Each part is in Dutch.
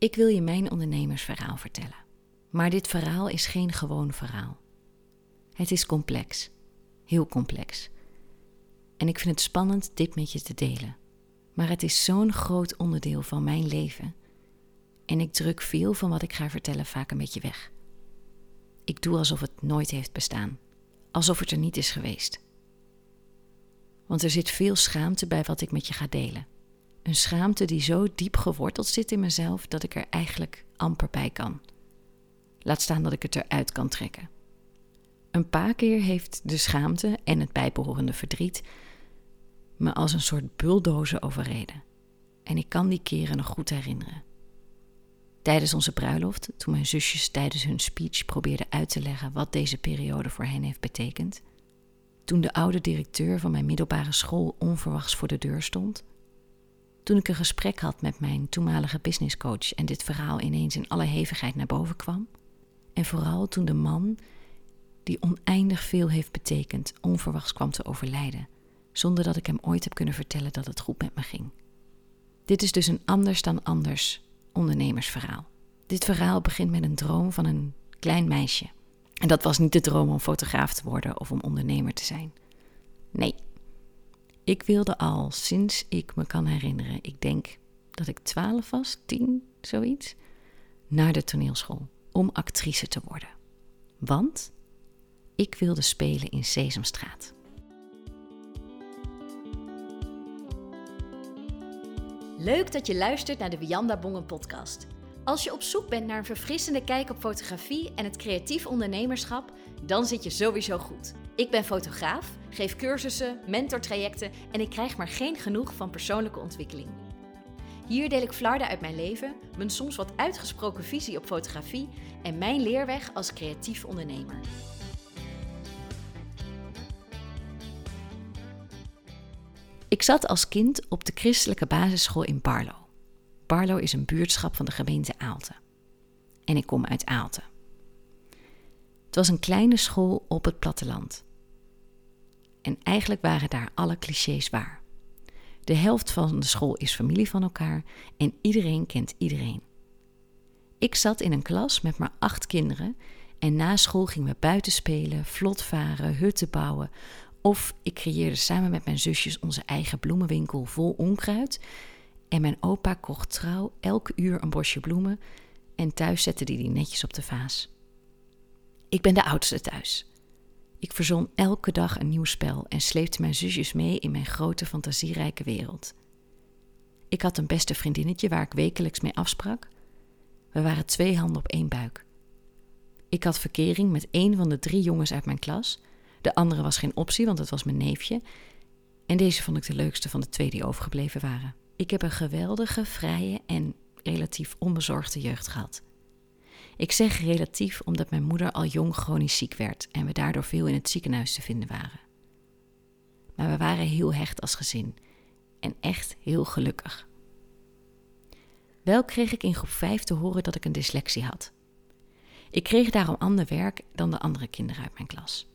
Ik wil je mijn ondernemersverhaal vertellen. Maar dit verhaal is geen gewoon verhaal. Het is complex, heel complex. En ik vind het spannend dit met je te delen. Maar het is zo'n groot onderdeel van mijn leven. En ik druk veel van wat ik ga vertellen vaak een beetje weg. Ik doe alsof het nooit heeft bestaan, alsof het er niet is geweest. Want er zit veel schaamte bij wat ik met je ga delen. Een schaamte die zo diep geworteld zit in mezelf dat ik er eigenlijk amper bij kan. Laat staan dat ik het eruit kan trekken. Een paar keer heeft de schaamte en het bijbehorende verdriet me als een soort bulldozer overreden. En ik kan die keren nog goed herinneren. Tijdens onze bruiloft, toen mijn zusjes tijdens hun speech probeerden uit te leggen wat deze periode voor hen heeft betekend. Toen de oude directeur van mijn middelbare school onverwachts voor de deur stond toen ik een gesprek had met mijn toenmalige businesscoach en dit verhaal ineens in alle hevigheid naar boven kwam. En vooral toen de man, die oneindig veel heeft betekend, onverwachts kwam te overlijden, zonder dat ik hem ooit heb kunnen vertellen dat het goed met me ging. Dit is dus een anders dan anders ondernemersverhaal. Dit verhaal begint met een droom van een klein meisje. En dat was niet de droom om fotograaf te worden of om ondernemer te zijn. Nee, ik wilde al sinds ik me kan herinneren, ik denk dat ik twaalf was, tien, zoiets, naar de toneelschool om actrice te worden. Want ik wilde spelen in Sesamstraat. Leuk dat je luistert naar de Wianda Bongen podcast. Als je op zoek bent naar een verfrissende kijk op fotografie en het creatief ondernemerschap, dan zit je sowieso goed. Ik ben fotograaf, geef cursussen, mentortrajecten en ik krijg maar geen genoeg van persoonlijke ontwikkeling. Hier deel ik flarden uit mijn leven, mijn soms wat uitgesproken visie op fotografie en mijn leerweg als creatief ondernemer. Ik zat als kind op de christelijke basisschool in Barlo. Barlo is een buurtschap van de gemeente Aalten. En ik kom uit Aalten. Het was een kleine school op het platteland. En eigenlijk waren daar alle clichés waar. De helft van de school is familie van elkaar en iedereen kent iedereen. Ik zat in een klas met maar acht kinderen en na school gingen we buiten spelen, vlot varen, hutten bouwen. Of ik creëerde samen met mijn zusjes onze eigen bloemenwinkel vol onkruid. En mijn opa kocht trouw elke uur een bosje bloemen en thuis zette hij die netjes op de vaas. Ik ben de oudste thuis. Ik verzon elke dag een nieuw spel en sleepte mijn zusjes mee in mijn grote fantasierijke wereld. Ik had een beste vriendinnetje waar ik wekelijks mee afsprak. We waren twee handen op één buik. Ik had verkering met één van de drie jongens uit mijn klas. De andere was geen optie, want het was mijn neefje. En deze vond ik de leukste van de twee die overgebleven waren. Ik heb een geweldige, vrije en relatief onbezorgde jeugd gehad. Ik zeg relatief omdat mijn moeder al jong chronisch ziek werd en we daardoor veel in het ziekenhuis te vinden waren. Maar we waren heel hecht als gezin en echt heel gelukkig. Wel kreeg ik in groep 5 te horen dat ik een dyslexie had. Ik kreeg daarom ander werk dan de andere kinderen uit mijn klas.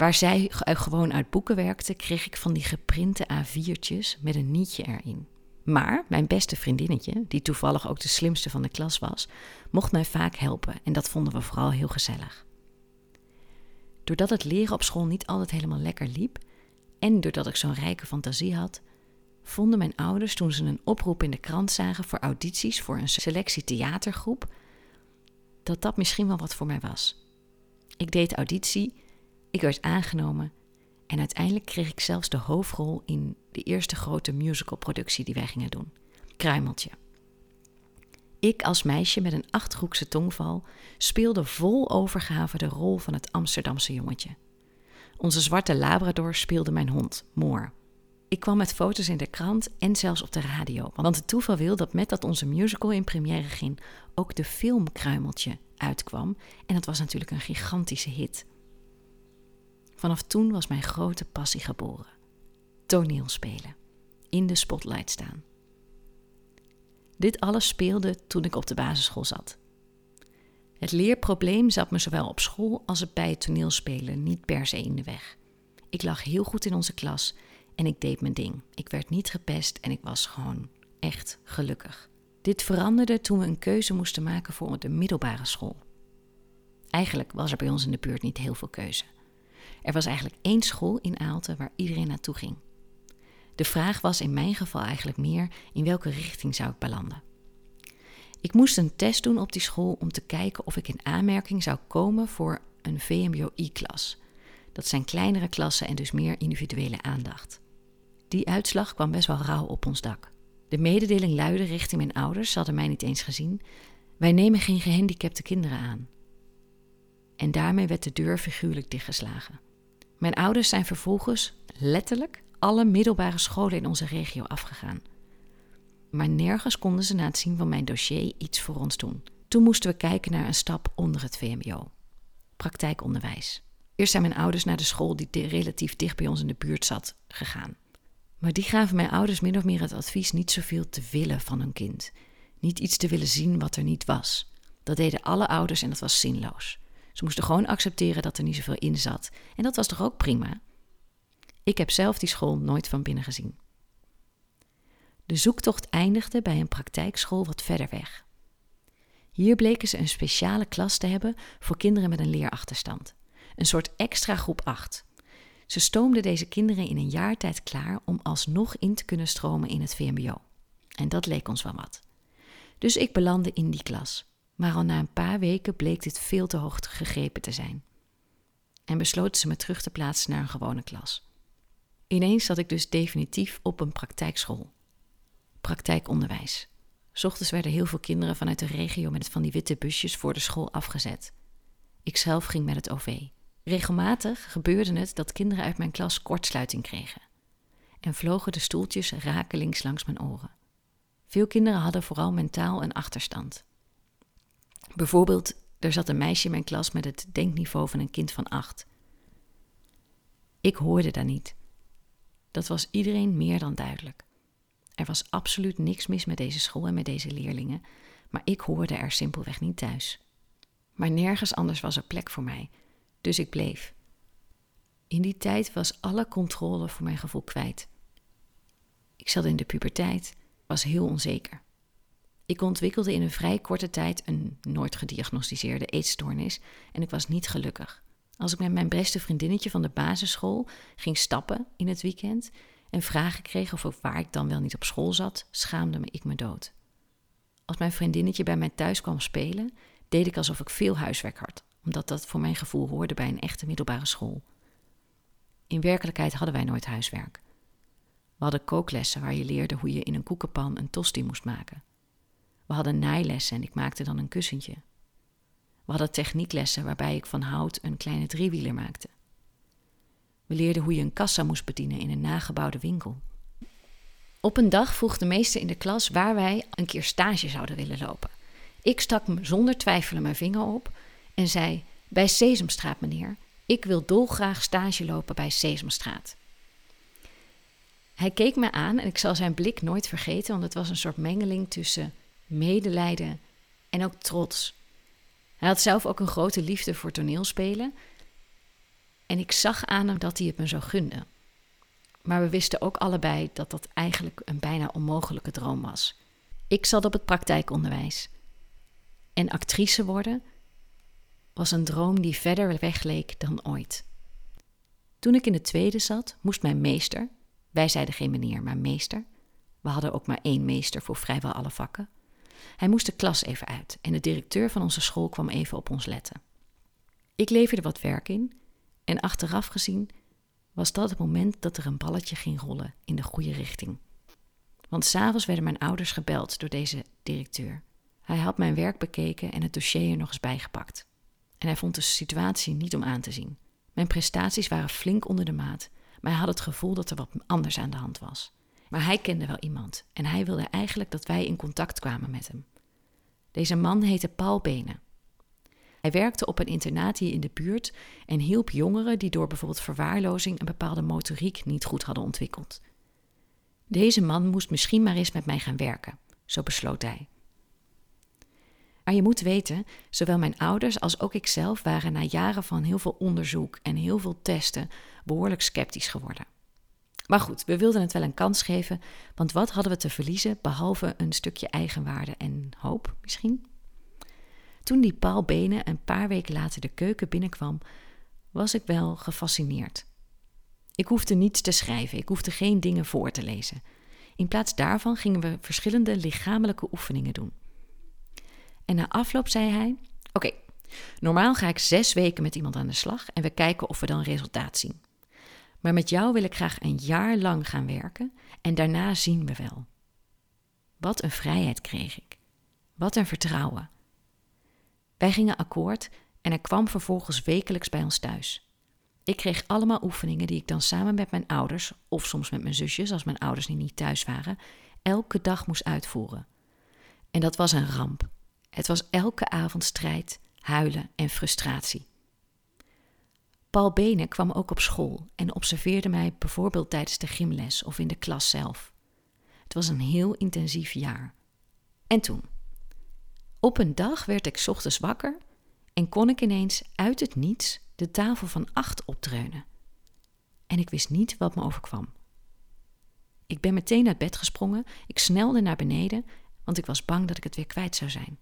Waar zij gewoon uit boeken werkte, kreeg ik van die geprinte A4'tjes met een nietje erin. Maar mijn beste vriendinnetje, die toevallig ook de slimste van de klas was, mocht mij vaak helpen en dat vonden we vooral heel gezellig. Doordat het leren op school niet altijd helemaal lekker liep en doordat ik zo'n rijke fantasie had, vonden mijn ouders toen ze een oproep in de krant zagen voor audities voor een selectie theatergroep, dat dat misschien wel wat voor mij was. Ik deed auditie, ik werd aangenomen en uiteindelijk kreeg ik zelfs de hoofdrol in de eerste grote musicalproductie die wij gingen doen: Kruimeltje. Ik als meisje met een achthoekse tongval speelde vol overgave de rol van het Amsterdamse jongetje. Onze zwarte Labrador speelde mijn hond, Moor. Ik kwam met foto's in de krant en zelfs op de radio, want het toeval wil dat met dat onze musical in première ging, ook de film Kruimeltje uitkwam en dat was natuurlijk een gigantische hit. Vanaf toen was mijn grote passie geboren: toneelspelen, in de spotlight staan. Dit alles speelde toen ik op de basisschool zat. Het leerprobleem zat me zowel op school als bij het toneelspelen niet per se in de weg. Ik lag heel goed in onze klas en ik deed mijn ding. Ik werd niet gepest en ik was gewoon echt gelukkig. Dit veranderde toen we een keuze moesten maken voor de middelbare school. Eigenlijk was er bij ons in de buurt niet heel veel keuze. Er was eigenlijk één school in Aalten waar iedereen naartoe ging. De vraag was in mijn geval eigenlijk meer in welke richting zou ik belanden. Ik moest een test doen op die school om te kijken of ik in aanmerking zou komen voor een VMBO-I-klas. Dat zijn kleinere klassen en dus meer individuele aandacht. Die uitslag kwam best wel rauw op ons dak. De mededeling luidde richting mijn ouders, ze hadden mij niet eens gezien: Wij nemen geen gehandicapte kinderen aan. En daarmee werd de deur figuurlijk dichtgeslagen. Mijn ouders zijn vervolgens letterlijk alle middelbare scholen in onze regio afgegaan. Maar nergens konden ze na het zien van mijn dossier iets voor ons doen. Toen moesten we kijken naar een stap onder het VMBO: praktijkonderwijs. Eerst zijn mijn ouders naar de school die relatief dicht bij ons in de buurt zat gegaan. Maar die gaven mijn ouders min of meer het advies niet zoveel te willen van hun kind. Niet iets te willen zien wat er niet was. Dat deden alle ouders en dat was zinloos. Ze moesten gewoon accepteren dat er niet zoveel in zat. En dat was toch ook prima? Ik heb zelf die school nooit van binnen gezien. De zoektocht eindigde bij een praktijkschool wat verder weg. Hier bleken ze een speciale klas te hebben voor kinderen met een leerachterstand. Een soort extra groep 8. Ze stoomden deze kinderen in een jaar tijd klaar om alsnog in te kunnen stromen in het VMBO. En dat leek ons wel wat. Dus ik belandde in die klas. Maar al na een paar weken bleek dit veel te hoog gegrepen te zijn. En besloten ze me terug te plaatsen naar een gewone klas. Ineens zat ik dus definitief op een praktijkschool. Praktijkonderwijs. Ochtends werden heel veel kinderen vanuit de regio met van die witte busjes voor de school afgezet. Ikzelf ging met het OV. Regelmatig gebeurde het dat kinderen uit mijn klas kortsluiting kregen. En vlogen de stoeltjes rakelings langs mijn oren. Veel kinderen hadden vooral mentaal een achterstand. Bijvoorbeeld, er zat een meisje in mijn klas met het denkniveau van een kind van acht. Ik hoorde daar niet. Dat was iedereen meer dan duidelijk. Er was absoluut niks mis met deze school en met deze leerlingen, maar ik hoorde er simpelweg niet thuis. Maar nergens anders was er plek voor mij, dus ik bleef. In die tijd was alle controle voor mijn gevoel kwijt. Ik zat in de puberteit, was heel onzeker. Ik ontwikkelde in een vrij korte tijd een nooit gediagnosticeerde eetstoornis en ik was niet gelukkig. Als ik met mijn beste vriendinnetje van de basisschool ging stappen in het weekend en vragen kreeg of waar ik dan wel niet op school zat, schaamde me ik me dood. Als mijn vriendinnetje bij mij thuis kwam spelen, deed ik alsof ik veel huiswerk had, omdat dat voor mijn gevoel hoorde bij een echte middelbare school. In werkelijkheid hadden wij nooit huiswerk. We hadden kooklessen waar je leerde hoe je in een koekenpan een tosti moest maken. We hadden naailessen en ik maakte dan een kussentje. We hadden technieklessen waarbij ik van hout een kleine driewieler maakte. We leerden hoe je een kassa moest bedienen in een nagebouwde winkel. Op een dag vroeg de meester in de klas waar wij een keer stage zouden willen lopen. Ik stak zonder twijfelen mijn vinger op en zei: Bij Sesamstraat, meneer. Ik wil dolgraag stage lopen bij Sesamstraat. Hij keek me aan en ik zal zijn blik nooit vergeten, want het was een soort mengeling tussen medelijden en ook trots. Hij had zelf ook een grote liefde voor toneelspelen. En ik zag aan hem dat hij het me zo gunde. Maar we wisten ook allebei dat dat eigenlijk een bijna onmogelijke droom was. Ik zat op het praktijkonderwijs. En actrice worden was een droom die verder weg leek dan ooit. Toen ik in de tweede zat, moest mijn meester, wij zeiden geen meneer, maar meester, we hadden ook maar één meester voor vrijwel alle vakken, hij moest de klas even uit en de directeur van onze school kwam even op ons letten. Ik leverde wat werk in en achteraf gezien was dat het moment dat er een balletje ging rollen in de goede richting. Want s'avonds werden mijn ouders gebeld door deze directeur. Hij had mijn werk bekeken en het dossier er nog eens bijgepakt. En hij vond de situatie niet om aan te zien. Mijn prestaties waren flink onder de maat, maar hij had het gevoel dat er wat anders aan de hand was. Maar hij kende wel iemand en hij wilde eigenlijk dat wij in contact kwamen met hem. Deze man heette Paul Benen. Hij werkte op een internaat hier in de buurt en hielp jongeren die door bijvoorbeeld verwaarlozing een bepaalde motoriek niet goed hadden ontwikkeld. Deze man moest misschien maar eens met mij gaan werken, zo besloot hij. Maar je moet weten, zowel mijn ouders als ook ikzelf waren na jaren van heel veel onderzoek en heel veel testen behoorlijk sceptisch geworden. Maar goed, we wilden het wel een kans geven, want wat hadden we te verliezen behalve een stukje eigenwaarde en hoop misschien? Toen die Paul Benen een paar weken later de keuken binnenkwam, was ik wel gefascineerd. Ik hoefde niets te schrijven, ik hoefde geen dingen voor te lezen. In plaats daarvan gingen we verschillende lichamelijke oefeningen doen. En na afloop zei hij: Oké, normaal ga ik zes weken met iemand aan de slag en we kijken of we dan resultaat zien. Maar met jou wil ik graag een jaar lang gaan werken en daarna zien we wel. Wat een vrijheid kreeg ik. Wat een vertrouwen. Wij gingen akkoord en hij kwam vervolgens wekelijks bij ons thuis. Ik kreeg allemaal oefeningen die ik dan samen met mijn ouders, of soms met mijn zusjes als mijn ouders niet thuis waren, elke dag moest uitvoeren. En dat was een ramp. Het was elke avond strijd, huilen en frustratie. Paul Benen kwam ook op school en observeerde mij bijvoorbeeld tijdens de gymles of in de klas zelf. Het was een heel intensief jaar. En toen? Op een dag werd ik ochtends wakker en kon ik ineens uit het niets de tafel van acht opdreunen. En ik wist niet wat me overkwam. Ik ben meteen uit bed gesprongen, ik snelde naar beneden, want ik was bang dat ik het weer kwijt zou zijn.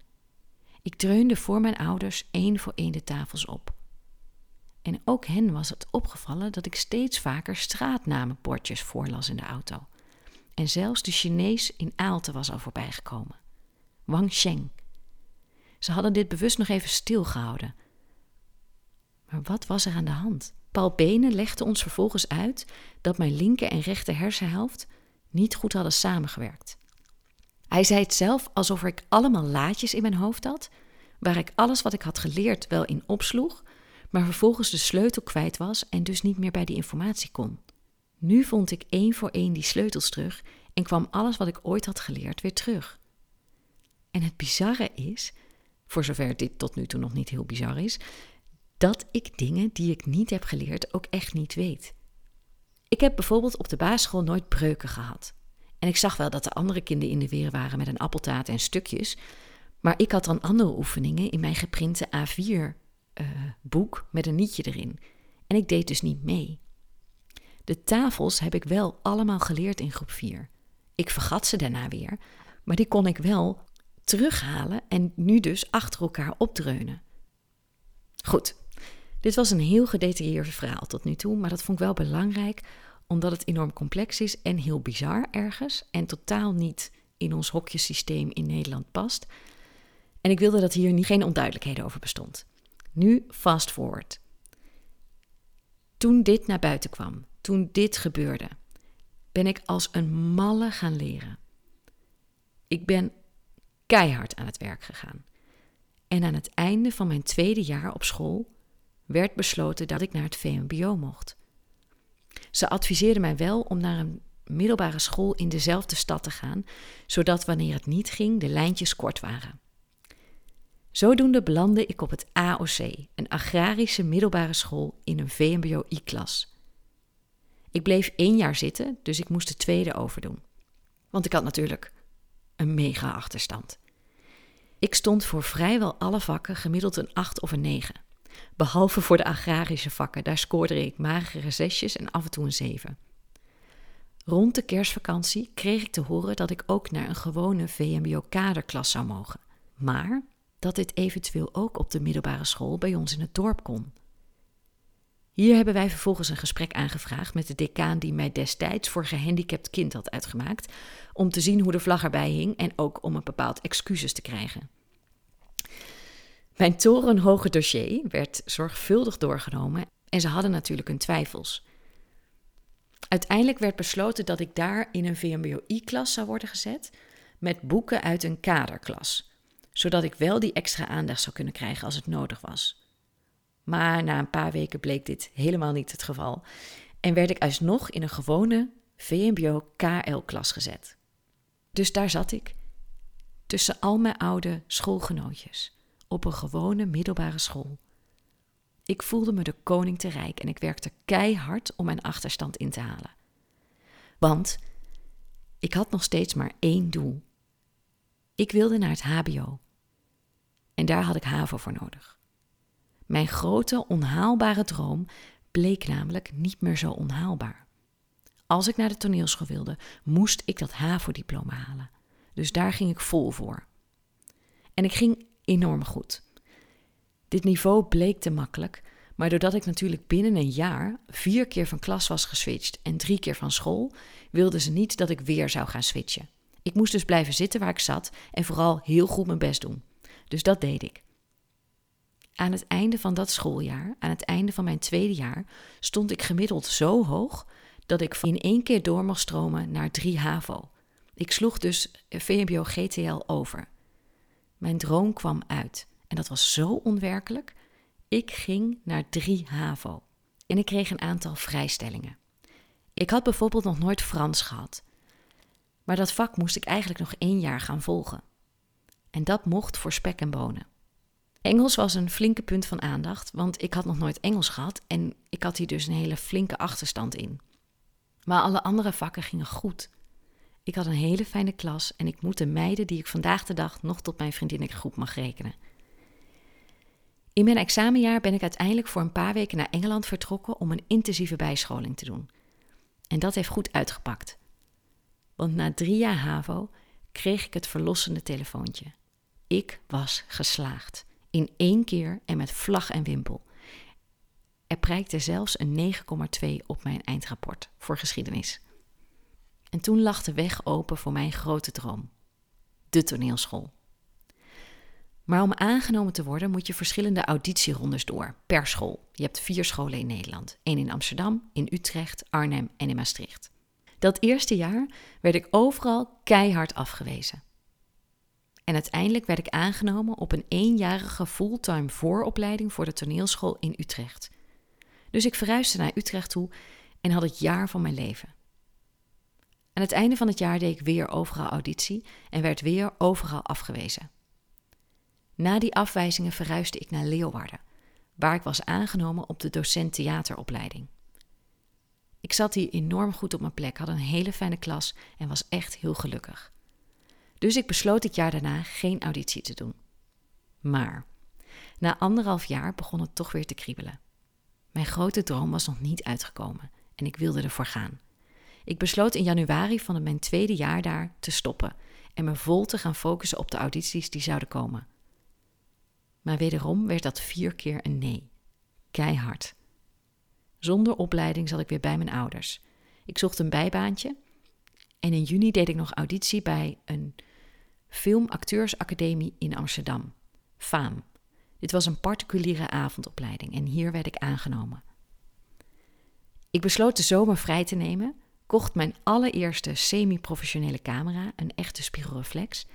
Ik dreunde voor mijn ouders één voor één de tafels op. En ook hen was het opgevallen dat ik steeds vaker straatnamenbordjes voorlas in de auto. En zelfs de Chinees in Aalte was al voorbijgekomen. Wang Sheng. Ze hadden dit bewust nog even stilgehouden. Maar wat was er aan de hand? Paul Benen legde ons vervolgens uit dat mijn linker en rechter hersenhelft niet goed hadden samengewerkt. Hij zei het zelf alsof ik allemaal laadjes in mijn hoofd had, waar ik alles wat ik had geleerd wel in opsloeg, maar vervolgens de sleutel kwijt was en dus niet meer bij die informatie kon. Nu vond ik één voor één die sleutels terug en kwam alles wat ik ooit had geleerd weer terug. En het bizarre is, voor zover dit tot nu toe nog niet heel bizar is, dat ik dingen die ik niet heb geleerd ook echt niet weet. Ik heb bijvoorbeeld op de basisschool nooit breuken gehad. En ik zag wel dat de andere kinderen in de weer waren met een appeltaart en stukjes, maar ik had dan andere oefeningen in mijn geprinte A4 uh, boek met een nietje erin. En ik deed dus niet mee. De tafels heb ik wel allemaal geleerd in groep 4. Ik vergat ze daarna weer, maar die kon ik wel terughalen en nu dus achter elkaar opdreunen. Goed, dit was een heel gedetailleerd verhaal tot nu toe, maar dat vond ik wel belangrijk omdat het enorm complex is en heel bizar ergens en totaal niet in ons hokjesysteem in Nederland past. En ik wilde dat hier geen onduidelijkheden over bestond. Nu fast forward. Toen dit naar buiten kwam, toen dit gebeurde, ben ik als een malle gaan leren. Ik ben keihard aan het werk gegaan. En aan het einde van mijn tweede jaar op school werd besloten dat ik naar het VMBO mocht. Ze adviseerden mij wel om naar een middelbare school in dezelfde stad te gaan, zodat wanneer het niet ging, de lijntjes kort waren. Zodoende belandde ik op het AOC, een agrarische middelbare school in een VMBO-I-klas. Ik bleef één jaar zitten, dus ik moest de tweede overdoen. Want ik had natuurlijk een mega achterstand. Ik stond voor vrijwel alle vakken gemiddeld een 8 of een 9. Behalve voor de agrarische vakken, daar scoorde ik magere zesjes en af en toe een 7. Rond de kerstvakantie kreeg ik te horen dat ik ook naar een gewone VMBO-kaderklas zou mogen. Maar dat dit eventueel ook op de middelbare school bij ons in het dorp kon. Hier hebben wij vervolgens een gesprek aangevraagd met de decaan die mij destijds voor gehandicapt kind had uitgemaakt, om te zien hoe de vlag erbij hing en ook om een bepaald excuses te krijgen. Mijn torenhoge dossier werd zorgvuldig doorgenomen en ze hadden natuurlijk hun twijfels. Uiteindelijk werd besloten dat ik daar in een VMBO-I-klas zou worden gezet met boeken uit een kaderklas, zodat ik wel die extra aandacht zou kunnen krijgen als het nodig was. Maar na een paar weken bleek dit helemaal niet het geval en werd ik alsnog in een gewone VMBO-KL-klas gezet. Dus daar zat ik, tussen al mijn oude schoolgenootjes, op een gewone middelbare school. Ik voelde me de koning te rijk en ik werkte keihard om mijn achterstand in te halen. Want ik had nog steeds maar één doel. Ik wilde naar het HBO. En daar had ik HAVO voor nodig. Mijn grote, onhaalbare droom bleek namelijk niet meer zo onhaalbaar. als ik naar de toneelschool wilde, moest ik dat HAVO-diploma halen. Dus daar ging ik vol voor. En ik ging enorm goed. Dit niveau bleek te makkelijk, maar doordat ik natuurlijk binnen een jaar vier keer van klas was geswitcht en drie keer van school, wilden ze niet dat ik weer zou gaan switchen. Ik moest dus blijven zitten waar ik zat en vooral heel goed mijn best doen. Dus dat deed ik. Aan het einde van dat schooljaar, aan het einde van mijn tweede jaar, stond ik gemiddeld zo hoog dat ik in één keer door mag stromen naar 3 HAVO. Ik sloeg dus VMBO GTL over. Mijn droom kwam uit en dat was zo onwerkelijk. Ik ging naar 3 HAVO en ik kreeg een aantal vrijstellingen. Ik had bijvoorbeeld nog nooit Frans gehad. Maar dat vak moest ik eigenlijk nog één jaar gaan volgen. En dat mocht voor spek en bonen. Engels was een flinke punt van aandacht, want ik had nog nooit Engels gehad en ik had hier dus een hele flinke achterstand in. Maar alle andere vakken gingen goed. Ik had een hele fijne klas en ik moet de meiden die ik vandaag de dag nog tot mijn vriendinnengroep mag rekenen. In mijn examenjaar ben ik uiteindelijk voor een paar weken naar Engeland vertrokken om een intensieve bijscholing te doen. En dat heeft goed uitgepakt. Want na drie jaar HAVO kreeg ik het verlossende telefoontje. Ik was geslaagd. In één keer en met vlag en wimpel. Er prijkte zelfs een 9,2 op mijn eindrapport voor geschiedenis. En toen lag de weg open voor mijn grote droom: de toneelschool. Maar om aangenomen te worden moet je verschillende auditierondes door, per school. Je hebt vier scholen in Nederland: één in Amsterdam, in Utrecht, Arnhem en in Maastricht. Dat eerste jaar werd ik overal keihard afgewezen. En uiteindelijk werd ik aangenomen op een eenjarige fulltime vooropleiding voor de toneelschool in Utrecht. Dus ik verhuisde naar Utrecht toe en had het jaar van mijn leven. Aan het einde van het jaar deed ik weer overal auditie en werd weer overal afgewezen. Na die afwijzingen verhuisde ik naar Leeuwarden, waar ik was aangenomen op de docent theateropleiding. Ik zat hier enorm goed op mijn plek, had een hele fijne klas en was echt heel gelukkig. Dus ik besloot het jaar daarna geen auditie te doen. Maar na anderhalf jaar begon het toch weer te kriebelen. Mijn grote droom was nog niet uitgekomen en ik wilde ervoor gaan. Ik besloot in januari van mijn tweede jaar daar te stoppen en me vol te gaan focussen op de audities die zouden komen. Maar wederom werd dat vier keer een nee. Keihard. Zonder opleiding zat ik weer bij mijn ouders. Ik zocht een bijbaantje en in juni deed ik nog auditie bij een filmacteursacademie in Amsterdam, FAAM. Dit was een particuliere avondopleiding en hier werd ik aangenomen. Ik besloot de zomer vrij te nemen, kocht mijn allereerste semi-professionele camera, een echte spiegelreflex,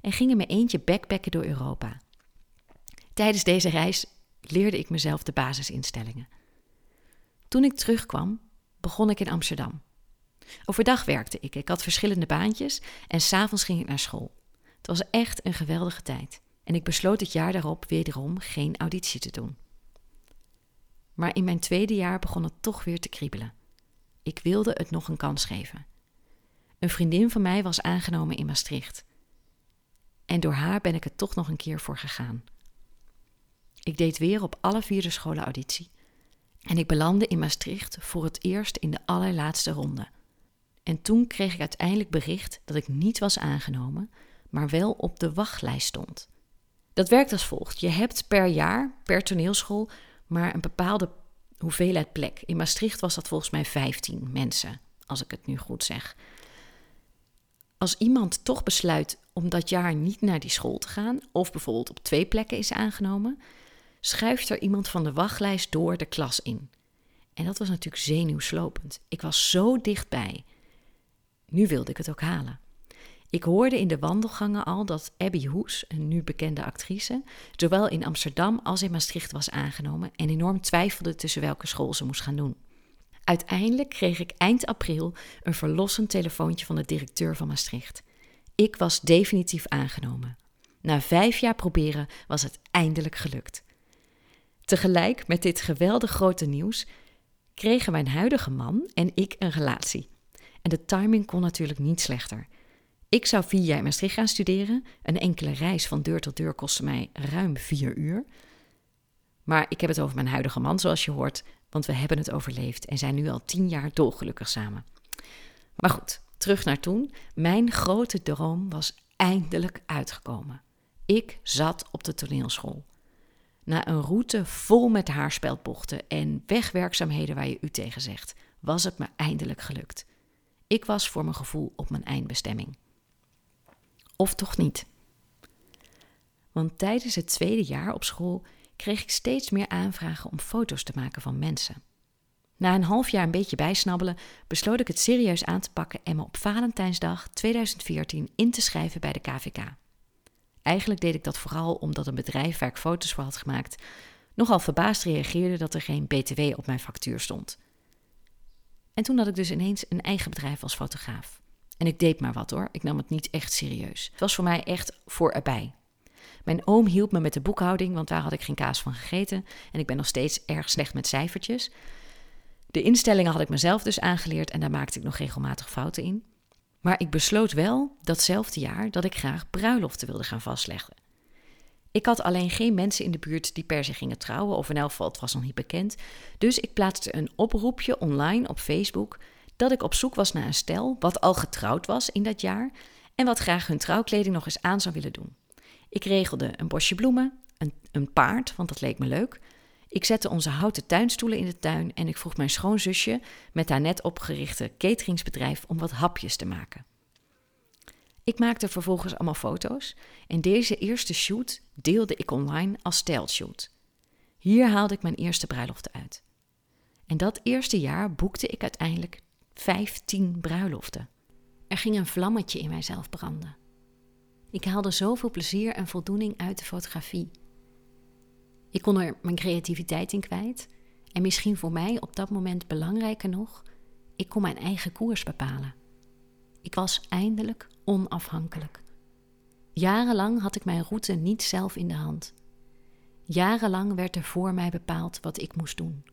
en ging in mijn eentje backpacken door Europa. Tijdens deze reis leerde ik mezelf de basisinstellingen. Toen ik terugkwam, begon ik in Amsterdam. Overdag werkte ik, ik had verschillende baantjes en s'avonds ging ik naar school. Het was echt een geweldige tijd en ik besloot het jaar daarop wederom geen auditie te doen. Maar in mijn tweede jaar begon het toch weer te kriebelen. Ik wilde het nog een kans geven. Een vriendin van mij was aangenomen in Maastricht. En door haar ben ik er toch nog een keer voor gegaan. Ik deed weer op alle vierde scholen auditie. En ik belandde in Maastricht voor het eerst in de allerlaatste ronde. En toen kreeg ik uiteindelijk bericht dat ik niet was aangenomen, maar wel op de wachtlijst stond. Dat werkt als volgt: je hebt per jaar, per toneelschool, maar een bepaalde hoeveelheid plek. In Maastricht was dat volgens mij 15 mensen, als ik het nu goed zeg. Als iemand toch besluit om dat jaar niet naar die school te gaan, of bijvoorbeeld op twee plekken is aangenomen, schuift er iemand van de wachtlijst door de klas in. En dat was natuurlijk zenuwslopend. Ik was zo dichtbij. Nu wilde ik het ook halen. Ik hoorde in de wandelgangen al dat Abby Hoes, een nu bekende actrice, zowel in Amsterdam als in Maastricht was aangenomen en enorm twijfelde tussen welke school ze moest gaan doen. Uiteindelijk kreeg ik eind april een verlossend telefoontje van de directeur van Maastricht. Ik was definitief aangenomen. Na vijf jaar proberen was het eindelijk gelukt. Tegelijk met dit geweldig grote nieuws kregen mijn huidige man en ik een relatie. En de timing kon natuurlijk niet slechter. Ik zou vier jaar in Maastricht gaan studeren. Een enkele reis van deur tot deur kostte mij ruim vier uur. Maar ik heb het over mijn huidige man, zoals je hoort, want we hebben het overleefd en zijn nu al tien jaar dolgelukkig samen. Maar goed, terug naar toen. Mijn grote droom was eindelijk uitgekomen. Ik zat op de toneelschool. Na een route vol met haarspeldbochten en wegwerkzaamheden waar je u tegen zegt, was het me eindelijk gelukt. Ik was voor mijn gevoel op mijn eindbestemming. Of toch niet? Want tijdens het tweede jaar op school kreeg ik steeds meer aanvragen om foto's te maken van mensen. Na een half jaar een beetje bijsnabbelen, besloot ik het serieus aan te pakken en me op Valentijnsdag 2014 in te schrijven bij de KVK. Eigenlijk deed ik dat vooral omdat een bedrijf waar ik foto's voor had gemaakt nogal verbaasd reageerde dat er geen BTW op mijn factuur stond. En toen had ik dus ineens een eigen bedrijf als fotograaf. En ik deed maar wat hoor, ik nam het niet echt serieus. Het was voor mij echt voor erbij. Mijn oom hielp me met de boekhouding, want daar had ik geen kaas van gegeten. En ik ben nog steeds erg slecht met cijfertjes. De instellingen had ik mezelf dus aangeleerd en daar maakte ik nog regelmatig fouten in. Maar ik besloot wel datzelfde jaar dat ik graag bruiloften wilde gaan vastleggen. Ik had alleen geen mensen in de buurt die per se gingen trouwen, of in elk geval het was nog niet bekend. Dus ik plaatste een oproepje online op Facebook dat ik op zoek was naar een stel wat al getrouwd was in dat jaar en wat graag hun trouwkleding nog eens aan zou willen doen. Ik regelde een bosje bloemen, een, een paard, want dat leek me leuk. Ik zette onze houten tuinstoelen in de tuin en ik vroeg mijn schoonzusje met haar net opgerichte cateringsbedrijf om wat hapjes te maken. Ik maakte vervolgens allemaal foto's en deze eerste shoot deelde ik online als stijlshoot. Hier haalde ik mijn eerste bruiloften uit. En dat eerste jaar boekte ik uiteindelijk 15 bruiloften. Er ging een vlammetje in mijzelf branden. Ik haalde zoveel plezier en voldoening uit de fotografie. Ik kon er mijn creativiteit in kwijt. En misschien voor mij op dat moment belangrijker nog, ik kon mijn eigen koers bepalen. Ik was eindelijk onafhankelijk. Jarenlang had ik mijn route niet zelf in de hand. Jarenlang werd er voor mij bepaald wat ik moest doen.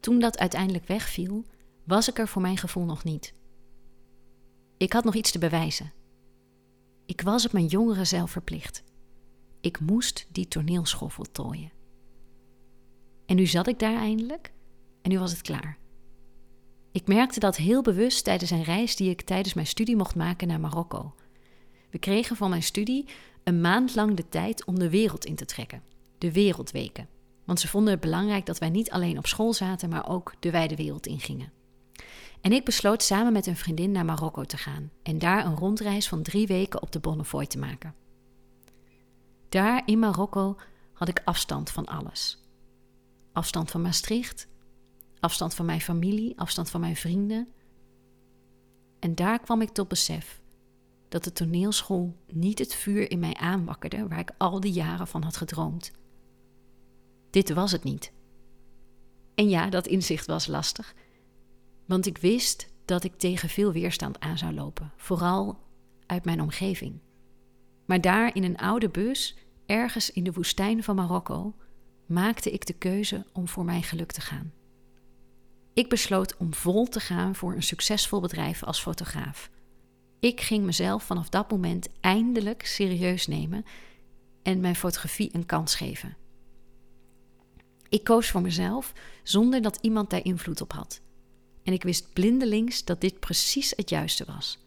Toen dat uiteindelijk wegviel, was ik er voor mijn gevoel nog niet. Ik had nog iets te bewijzen. Ik was op mijn jongere zelf verplicht. Ik moest die toneelschool voltooien. En nu zat ik daar eindelijk en nu was het klaar. Ik merkte dat heel bewust tijdens een reis die ik tijdens mijn studie mocht maken naar Marokko. We kregen van mijn studie een maand lang de tijd om de wereld in te trekken, de wereldweken. Want ze vonden het belangrijk dat wij niet alleen op school zaten, maar ook de wijde wereld ingingen. En ik besloot samen met een vriendin naar Marokko te gaan en daar een rondreis van drie weken op de Bonnefoy te maken. Daar in Marokko had ik afstand van alles. Afstand van Maastricht, afstand van mijn familie, afstand van mijn vrienden. En daar kwam ik tot besef dat de toneelschool niet het vuur in mij aanwakkerde waar ik al die jaren van had gedroomd. Dit was het niet. En ja, dat inzicht was lastig, want ik wist dat ik tegen veel weerstand aan zou lopen, vooral uit mijn omgeving. Maar daar in een oude bus, ergens in de woestijn van Marokko, maakte ik de keuze om voor mijn geluk te gaan. Ik besloot om vol te gaan voor een succesvol bedrijf als fotograaf. Ik ging mezelf vanaf dat moment eindelijk serieus nemen en mijn fotografie een kans geven. Ik koos voor mezelf zonder dat iemand daar invloed op had. En ik wist blindelings dat dit precies het juiste was.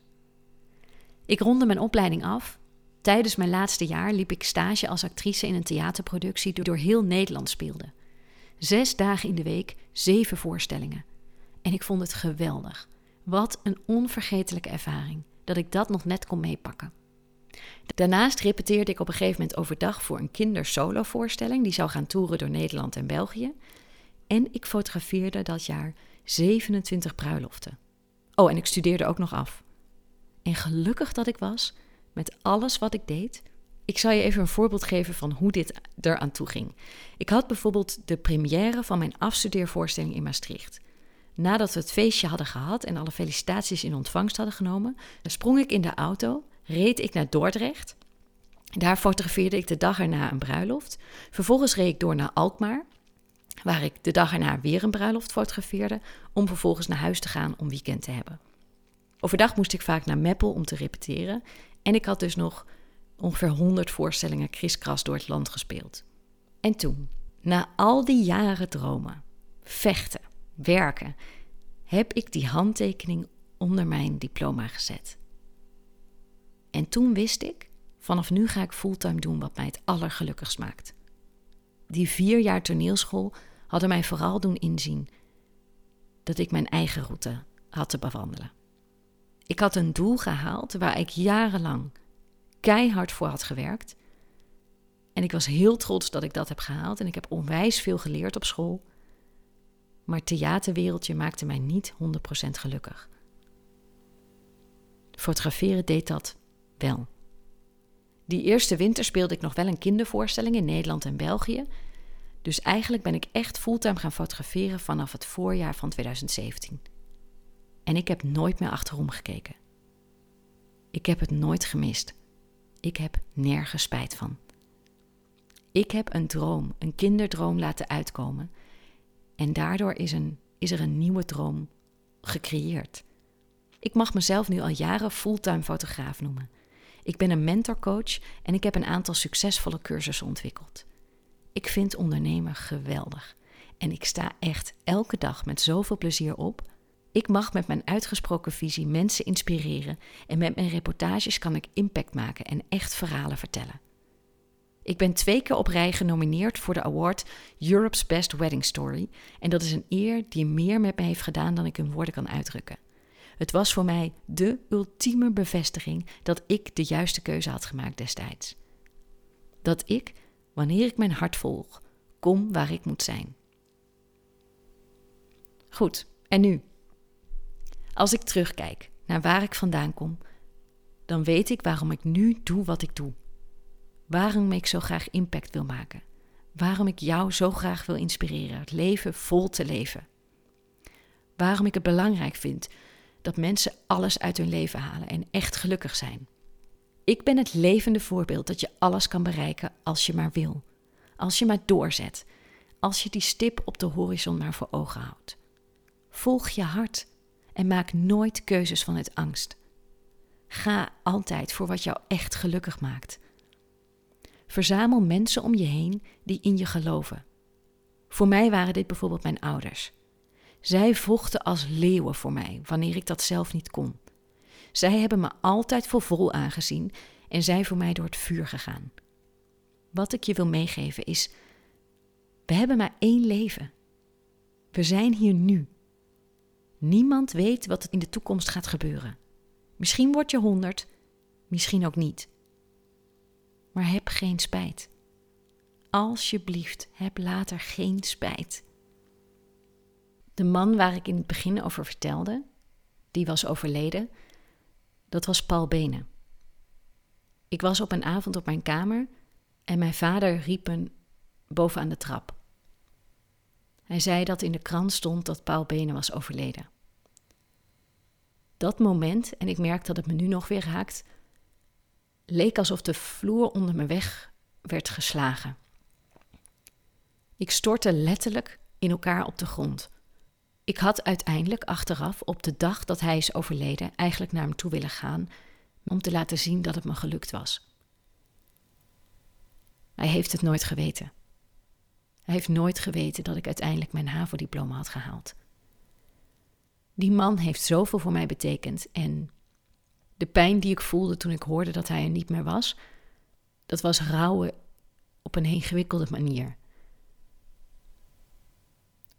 Ik ronde mijn opleiding af Tijdens mijn laatste jaar liep ik stage als actrice in een theaterproductie die door heel Nederland speelde. Zes dagen in de week, zeven voorstellingen. En ik vond het geweldig. Wat een onvergetelijke ervaring dat ik dat nog net kon meepakken. Daarnaast repeteerde ik op een gegeven moment overdag voor een kindersolo-voorstelling die zou gaan toeren door Nederland en België. En ik fotografeerde dat jaar 27 bruiloften. Oh, en ik studeerde ook nog af. En gelukkig dat ik was, met alles wat ik deed. Ik zal je even een voorbeeld geven van hoe dit eraan toe ging. Ik had bijvoorbeeld de première van mijn afstudeervoorstelling in Maastricht. Nadat we het feestje hadden gehad en alle felicitaties in ontvangst hadden genomen, sprong ik in de auto, reed ik naar Dordrecht. Daar fotografeerde ik de dag erna een bruiloft. Vervolgens reed ik door naar Alkmaar, waar ik de dag erna weer een bruiloft fotografeerde, om vervolgens naar huis te gaan om weekend te hebben. Overdag moest ik vaak naar Meppel om te repeteren en ik had dus nog ongeveer 100 voorstellingen kriskras door het land gespeeld. En toen, na al die jaren dromen, vechten, werken, heb ik die handtekening onder mijn diploma gezet. En toen wist ik, vanaf nu ga ik fulltime doen wat mij het allergelukkigst maakt. Die vier jaar toneelschool hadden mij vooral doen inzien dat ik mijn eigen route had te bewandelen. Ik had een doel gehaald waar ik jarenlang keihard voor had gewerkt. En ik was heel trots dat ik dat heb gehaald en ik heb onwijs veel geleerd op school. Maar het theaterwereldje maakte mij niet 100% gelukkig. Fotograferen deed dat wel. Die eerste winter speelde ik nog wel een kindervoorstelling in Nederland en België. Dus eigenlijk ben ik echt fulltime gaan fotograferen vanaf het voorjaar van 2017. En ik heb nooit meer achterom gekeken. Ik heb het nooit gemist. Ik heb nergens spijt van. Ik heb een droom, een kinderdroom laten uitkomen. En daardoor is, een, is er een nieuwe droom gecreëerd. Ik mag mezelf nu al jaren fulltime fotograaf noemen. Ik ben een mentorcoach en ik heb een aantal succesvolle cursussen ontwikkeld. Ik vind ondernemen geweldig. En ik sta echt elke dag met zoveel plezier op. Ik mag met mijn uitgesproken visie mensen inspireren en met mijn reportages kan ik impact maken en echt verhalen vertellen. Ik ben twee keer op rij genomineerd voor de award Europe's Best Wedding Story en dat is een eer die meer met me heeft gedaan dan ik in woorden kan uitdrukken. Het was voor mij de ultieme bevestiging dat ik de juiste keuze had gemaakt destijds. Dat ik, wanneer ik mijn hart volg, kom waar ik moet zijn. Goed, en nu? Als ik terugkijk naar waar ik vandaan kom, dan weet ik waarom ik nu doe wat ik doe. Waarom ik zo graag impact wil maken. Waarom ik jou zo graag wil inspireren het leven vol te leven. Waarom ik het belangrijk vind dat mensen alles uit hun leven halen en echt gelukkig zijn. Ik ben het levende voorbeeld dat je alles kan bereiken als je maar wil. Als je maar doorzet. Als je die stip op de horizon maar voor ogen houdt. Volg je hart en maak nooit keuzes vanuit angst. Ga altijd voor wat jou echt gelukkig maakt. Verzamel mensen om je heen die in je geloven. Voor mij waren dit bijvoorbeeld mijn ouders. Zij vochten als leeuwen voor mij wanneer ik dat zelf niet kon. Zij hebben me altijd voor vol aangezien en zijn voor mij door het vuur gegaan. Wat ik je wil meegeven is: we hebben maar één leven. We zijn hier nu. Niemand weet wat er in de toekomst gaat gebeuren. Misschien word je honderd, misschien ook niet. Maar heb geen spijt. Alsjeblieft, heb later geen spijt. De man waar ik in het begin over vertelde, die was overleden, dat was Paul Benen. Ik was op een avond op mijn kamer en mijn vader riep een boven aan de trap. Hij zei dat in de krant stond dat Paul Benen was overleden. Dat moment, en ik merk dat het me nu nog weer raakt, leek alsof de vloer onder me weg werd geslagen. Ik stortte letterlijk in elkaar op de grond. Ik had uiteindelijk achteraf, op de dag dat hij is overleden, eigenlijk naar hem toe willen gaan om te laten zien dat het me gelukt was. Hij heeft het nooit geweten. Hij heeft nooit geweten dat ik uiteindelijk mijn HAVO-diploma had gehaald. Die man heeft zoveel voor mij betekend en de pijn die ik voelde toen ik hoorde dat hij er niet meer was, dat was rouwen op een ingewikkelde manier.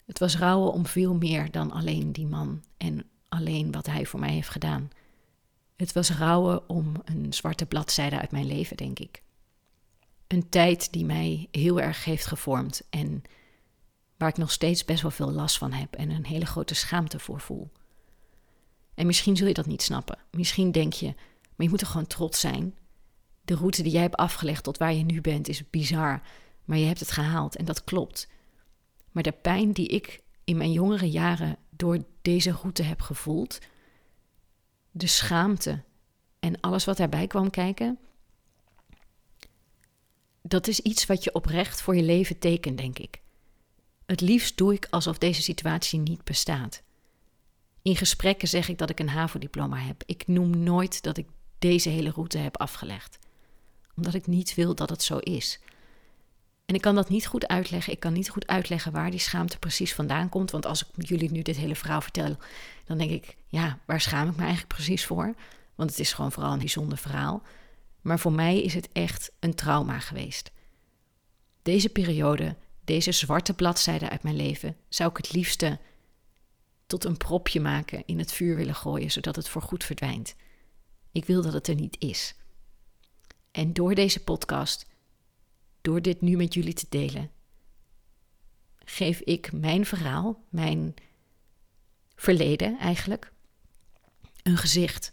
Het was rouwen om veel meer dan alleen die man en alleen wat hij voor mij heeft gedaan. Het was rouwen om een zwarte bladzijde uit mijn leven, denk ik. Een tijd die mij heel erg heeft gevormd en waar ik nog steeds best wel veel last van heb en een hele grote schaamte voor voel. En misschien zul je dat niet snappen. Misschien denk je, maar je moet er gewoon trots zijn. De route die jij hebt afgelegd tot waar je nu bent is bizar, maar je hebt het gehaald en dat klopt. Maar de pijn die ik in mijn jongere jaren door deze route heb gevoeld, de schaamte en alles wat daarbij kwam kijken, dat is iets wat je oprecht voor je leven tekent, denk ik. Het liefst doe ik alsof deze situatie niet bestaat. In gesprekken zeg ik dat ik een HAVO-diploma heb. Ik noem nooit dat ik deze hele route heb afgelegd, omdat ik niet wil dat het zo is. En ik kan dat niet goed uitleggen. Ik kan niet goed uitleggen waar die schaamte precies vandaan komt. Want als ik jullie nu dit hele verhaal vertel, dan denk ik, ja, waar schaam ik me eigenlijk precies voor? Want het is gewoon vooral een bijzonder verhaal. Maar voor mij is het echt een trauma geweest. Deze periode, deze zwarte bladzijde uit mijn leven, zou ik het liefste tot een propje maken, in het vuur willen gooien, zodat het voorgoed verdwijnt. Ik wil dat het er niet is. En door deze podcast, door dit nu met jullie te delen, geef ik mijn verhaal, mijn verleden eigenlijk, een gezicht.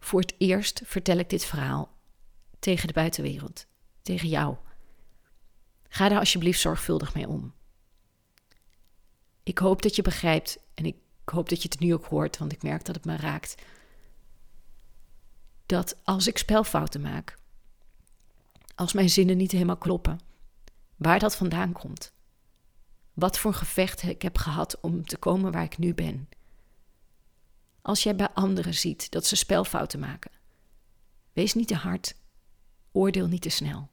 Voor het eerst vertel ik dit verhaal tegen de buitenwereld, tegen jou. Ga daar alsjeblieft zorgvuldig mee om. Ik hoop dat je begrijpt en ik hoop dat je het nu ook hoort, want ik merk dat het me raakt. Dat als ik spelfouten maak, als mijn zinnen niet helemaal kloppen, waar dat vandaan komt. Wat voor gevecht ik heb gehad om te komen waar ik nu ben. Als jij bij anderen ziet dat ze spelfouten maken, wees niet te hard, oordeel niet te snel.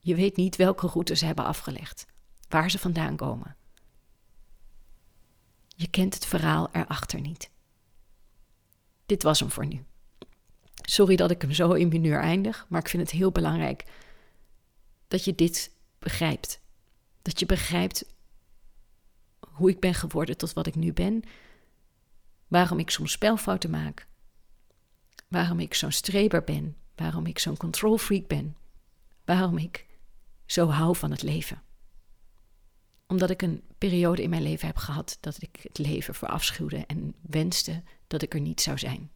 Je weet niet welke route ze hebben afgelegd, waar ze vandaan komen. Je kent het verhaal erachter niet. Dit was hem voor nu. Sorry dat ik hem zo in mineur eindig, maar ik vind het heel belangrijk dat je dit begrijpt. Dat je begrijpt hoe ik ben geworden tot wat ik nu ben. Waarom ik soms spelfouten maak. Waarom ik zo'n streber ben. Waarom ik zo'n control freak ben. Waarom ik zo hou van het leven omdat ik een periode in mijn leven heb gehad dat ik het leven verafschuwde en wenste dat ik er niet zou zijn.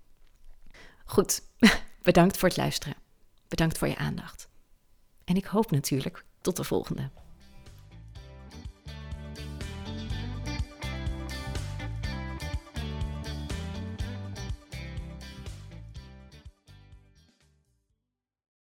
Goed, bedankt voor het luisteren. Bedankt voor je aandacht. En ik hoop natuurlijk tot de volgende.